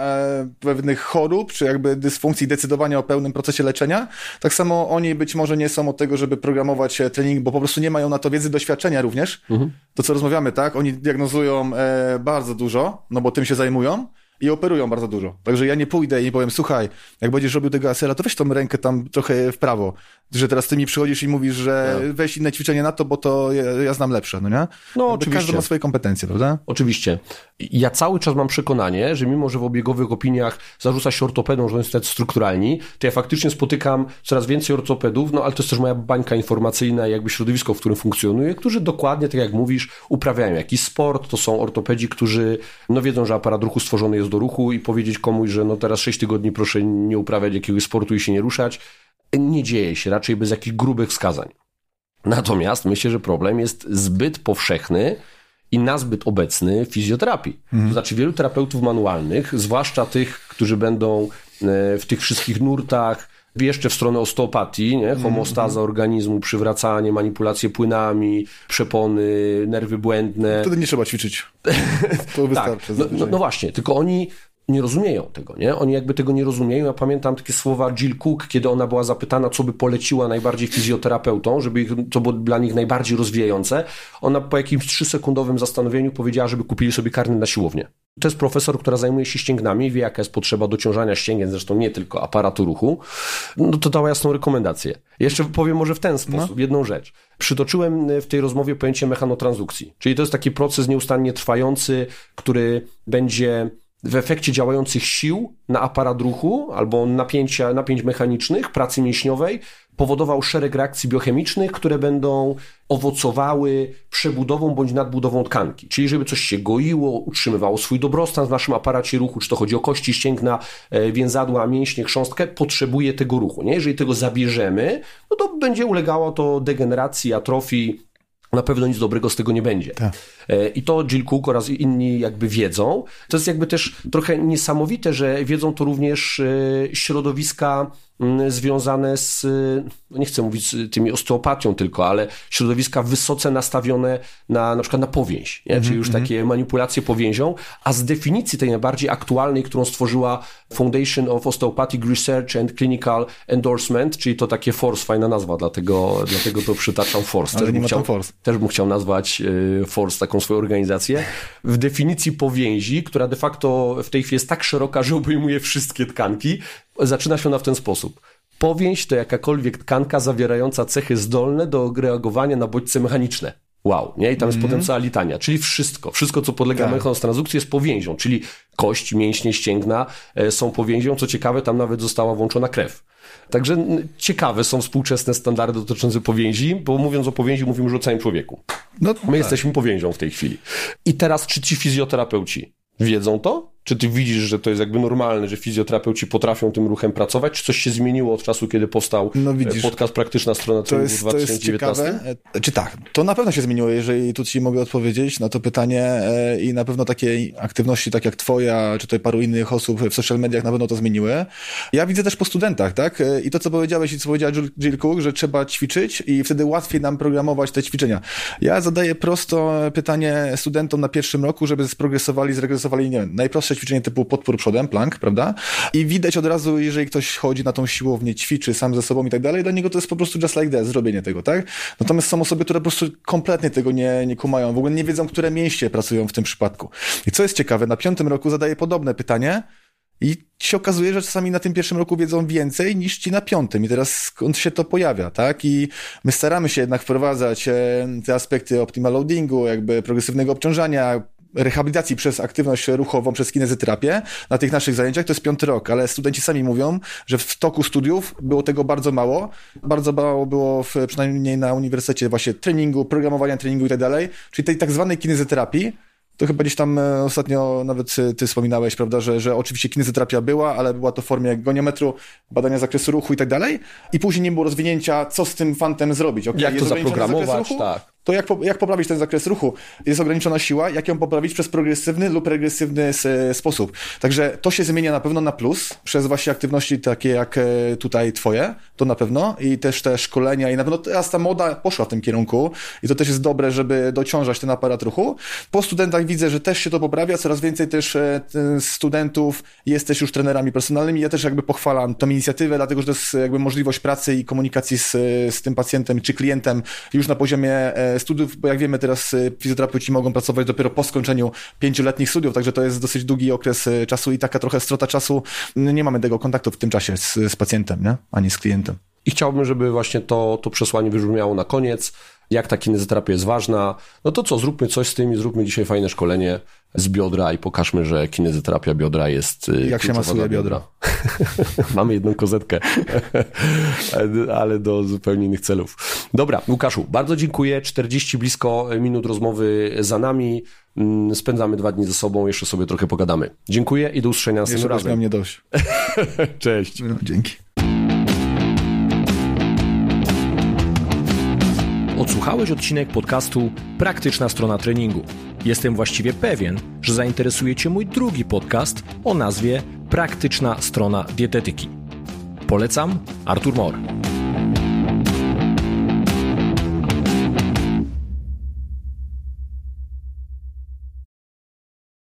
e, pewnych chorób, czy jakby dysfunkcji, decydowania o pełnym procesie leczenia. Tak samo oni być może nie są od tego, żeby programować e, trening, bo po prostu nie mają na to wiedzy, doświadczenia również. Mhm. To, co rozmawiamy, tak? Oni diagnozują e, bardzo dużo, no bo tym się zajmują i operują bardzo dużo. Także ja nie pójdę i nie powiem, słuchaj, jak będziesz robił tego asera, to weź tą rękę tam trochę w prawo. Że teraz ty mi przychodzisz i mówisz, że no. weź inne ćwiczenie na to, bo to ja, ja znam lepsze, no nie? No Jakby oczywiście. Każdy ma swoje kompetencje, prawda? Oczywiście. Ja cały czas mam przekonanie, że mimo, że w obiegowych opiniach zarzuca się ortopedom, że oni są strukturalni, to ja faktycznie spotykam coraz więcej ortopedów, no ale to jest też moja bańka informacyjna i jakby środowisko, w którym funkcjonuję, którzy dokładnie, tak jak mówisz, uprawiają jakiś sport, to są ortopedzi, którzy no wiedzą, że aparat ruchu stworzony jest do ruchu i powiedzieć komuś, że no teraz 6 tygodni proszę nie uprawiać jakiegoś sportu i się nie ruszać, nie dzieje się, raczej bez jakichś grubych wskazań. Natomiast myślę, że problem jest zbyt powszechny i nazbyt obecny w fizjoterapii. Mhm. To znaczy wielu terapeutów manualnych, zwłaszcza tych, którzy będą e, w tych wszystkich nurtach, jeszcze w stronę osteopatii, nie? Mhm. homostaza organizmu, przywracanie, manipulacje płynami, przepony, nerwy błędne. Wtedy nie trzeba ćwiczyć. To wystarczy. tak. no, no, no, właśnie, tylko oni nie rozumieją tego, nie? Oni jakby tego nie rozumieją. Ja pamiętam takie słowa Jill Cook, kiedy ona była zapytana, co by poleciła najbardziej fizjoterapeutom, żeby ich, co było dla nich najbardziej rozwijające. Ona po jakimś trzysekundowym zastanowieniu powiedziała, żeby kupili sobie karny na siłownię. To jest profesor, która zajmuje się ścięgnami, wie jaka jest potrzeba dociążania ścięgien, zresztą nie tylko aparatu ruchu. No to dała jasną rekomendację. Jeszcze powiem może w ten sposób, no. jedną rzecz. Przytoczyłem w tej rozmowie pojęcie mechanotransdukcji, czyli to jest taki proces nieustannie trwający, który będzie w efekcie działających sił na aparat ruchu albo napięcia, napięć mechanicznych, pracy mięśniowej, powodował szereg reakcji biochemicznych, które będą owocowały przebudową bądź nadbudową tkanki. Czyli żeby coś się goiło, utrzymywało swój dobrostan w naszym aparacie ruchu, czy to chodzi o kości, ścięgna, e, więzadła, mięśnie, chrząstkę, potrzebuje tego ruchu. Nie? Jeżeli tego zabierzemy, no to będzie ulegało to degeneracji, atrofii, na pewno nic dobrego z tego nie będzie. Tak. I to Jill Cook oraz inni jakby wiedzą. To jest jakby też trochę niesamowite, że wiedzą to również środowiska Mm, związane z, no nie chcę mówić z tymi osteopatią tylko, ale środowiska wysoce nastawione na na przykład na powięź, nie? czyli już -hmm. takie manipulacje powięzią, a z definicji tej najbardziej aktualnej, którą stworzyła Foundation of Osteopathic Research and Clinical Endorsement, czyli to takie FORCE, fajna nazwa, dlatego, dlatego to przytaczam FORCE. Ale też nie ma chciał, force. Też bym chciał nazwać y, FORCE, taką swoją organizację. W definicji powięzi, która de facto w tej chwili jest tak szeroka, że obejmuje wszystkie tkanki, zaczyna się ona w ten sposób. Powięź to jakakolwiek tkanka zawierająca cechy zdolne do reagowania na bodźce mechaniczne. Wow, nie? I tam jest mm. potem cała litania, czyli wszystko. Wszystko, co podlega tak. mechanostranzdukcji jest powięzią, czyli kość, mięśnie, ścięgna e, są powięzią. Co ciekawe, tam nawet została włączona krew. Także ciekawe są współczesne standardy dotyczące powięzi, bo mówiąc o powięzi, mówimy już o całym człowieku. No, My tak. jesteśmy powięzią w tej chwili. I teraz, czy ci fizjoterapeuci wiedzą to? Czy ty widzisz, że to jest jakby normalne, że fizjoterapeuci potrafią tym ruchem pracować? Czy coś się zmieniło od czasu, kiedy powstał no widzisz, podcast Praktyczna Strona to jest, w 2019? To jest ciekawe. Czy tak, to na pewno się zmieniło, jeżeli tu ci mogę odpowiedzieć na to pytanie e, i na pewno takie aktywności, tak jak twoja, czy tutaj paru innych osób w social mediach na pewno to zmieniły. Ja widzę też po studentach, tak? E, I to, co powiedziałeś i co powiedziała Jill Cook, że trzeba ćwiczyć i wtedy łatwiej nam programować te ćwiczenia. Ja zadaję prosto pytanie studentom na pierwszym roku, żeby sprogresowali, zregresowali, nie wiem, najprostsze ćwiczenie typu podpór przodem, plank, prawda? I widać od razu, jeżeli ktoś chodzi na tą siłownię, ćwiczy sam ze sobą i tak dalej, dla niego to jest po prostu just like that, zrobienie tego, tak? Natomiast są osoby, które po prostu kompletnie tego nie, nie kumają, w ogóle nie wiedzą, które mięśnie pracują w tym przypadku. I co jest ciekawe, na piątym roku zadaję podobne pytanie, i się okazuje, że czasami na tym pierwszym roku wiedzą więcej niż ci na piątym. I teraz skąd się to pojawia, tak? I my staramy się jednak wprowadzać e, te aspekty optimal loadingu, jakby progresywnego obciążania, rehabilitacji przez aktywność ruchową, przez kinezyterapię na tych naszych zajęciach to jest piąty rok, ale studenci sami mówią, że w toku studiów było tego bardzo mało. Bardzo mało było w, przynajmniej na uniwersytecie właśnie treningu, programowania treningu i tak dalej, czyli tej tak zwanej kinezyterapii, to chyba gdzieś tam e, ostatnio nawet ty wspominałeś, prawda, że, że oczywiście kinezoterapia była, ale była to w formie goniometru, badania zakresu ruchu i tak dalej. I później nie było rozwinięcia, co z tym fantem zrobić. Okay, jak to zaprogramować, tak to jak, jak poprawić ten zakres ruchu? Jest ograniczona siła, jak ją poprawić przez progresywny lub regresywny sposób. Także to się zmienia na pewno na plus, przez właśnie aktywności takie jak e, tutaj twoje, to na pewno i też te szkolenia i na pewno teraz ta moda poszła w tym kierunku i to też jest dobre, żeby dociążać ten aparat ruchu. Po studentach widzę, że też się to poprawia, coraz więcej też e, studentów jest też już trenerami personalnymi. Ja też jakby pochwalam tą inicjatywę, dlatego że to jest jakby możliwość pracy i komunikacji z, z tym pacjentem czy klientem już na poziomie e, studiów, bo jak wiemy teraz y, fizjoterapeuci mogą pracować dopiero po skończeniu pięcioletnich studiów, także to jest dosyć długi okres y, czasu i taka trochę strata czasu. Nie mamy tego kontaktu w tym czasie z, z pacjentem, nie? ani z klientem. I chciałbym, żeby właśnie to, to przesłanie wybrzmiało na koniec, jak ta kinezoterapia jest ważna. No to co, zróbmy coś z tym i zróbmy dzisiaj fajne szkolenie z biodra i pokażmy, że kinezoterapia biodra jest y, Jak się masuje biodra? Mamy jedną kozetkę, ale do zupełnie innych celów. Dobra, Łukaszu, bardzo dziękuję. 40 blisko minut rozmowy za nami. Mm, spędzamy dwa dni ze sobą, jeszcze sobie trochę pogadamy. Dziękuję i do usłyszenia następnym razem. mnie dość. Cześć. No, dzięki. Odsłuchałeś odcinek podcastu Praktyczna strona treningu. Jestem właściwie pewien, że zainteresuje Cię mój drugi podcast o nazwie Praktyczna strona dietetyki. Polecam Artur Mor.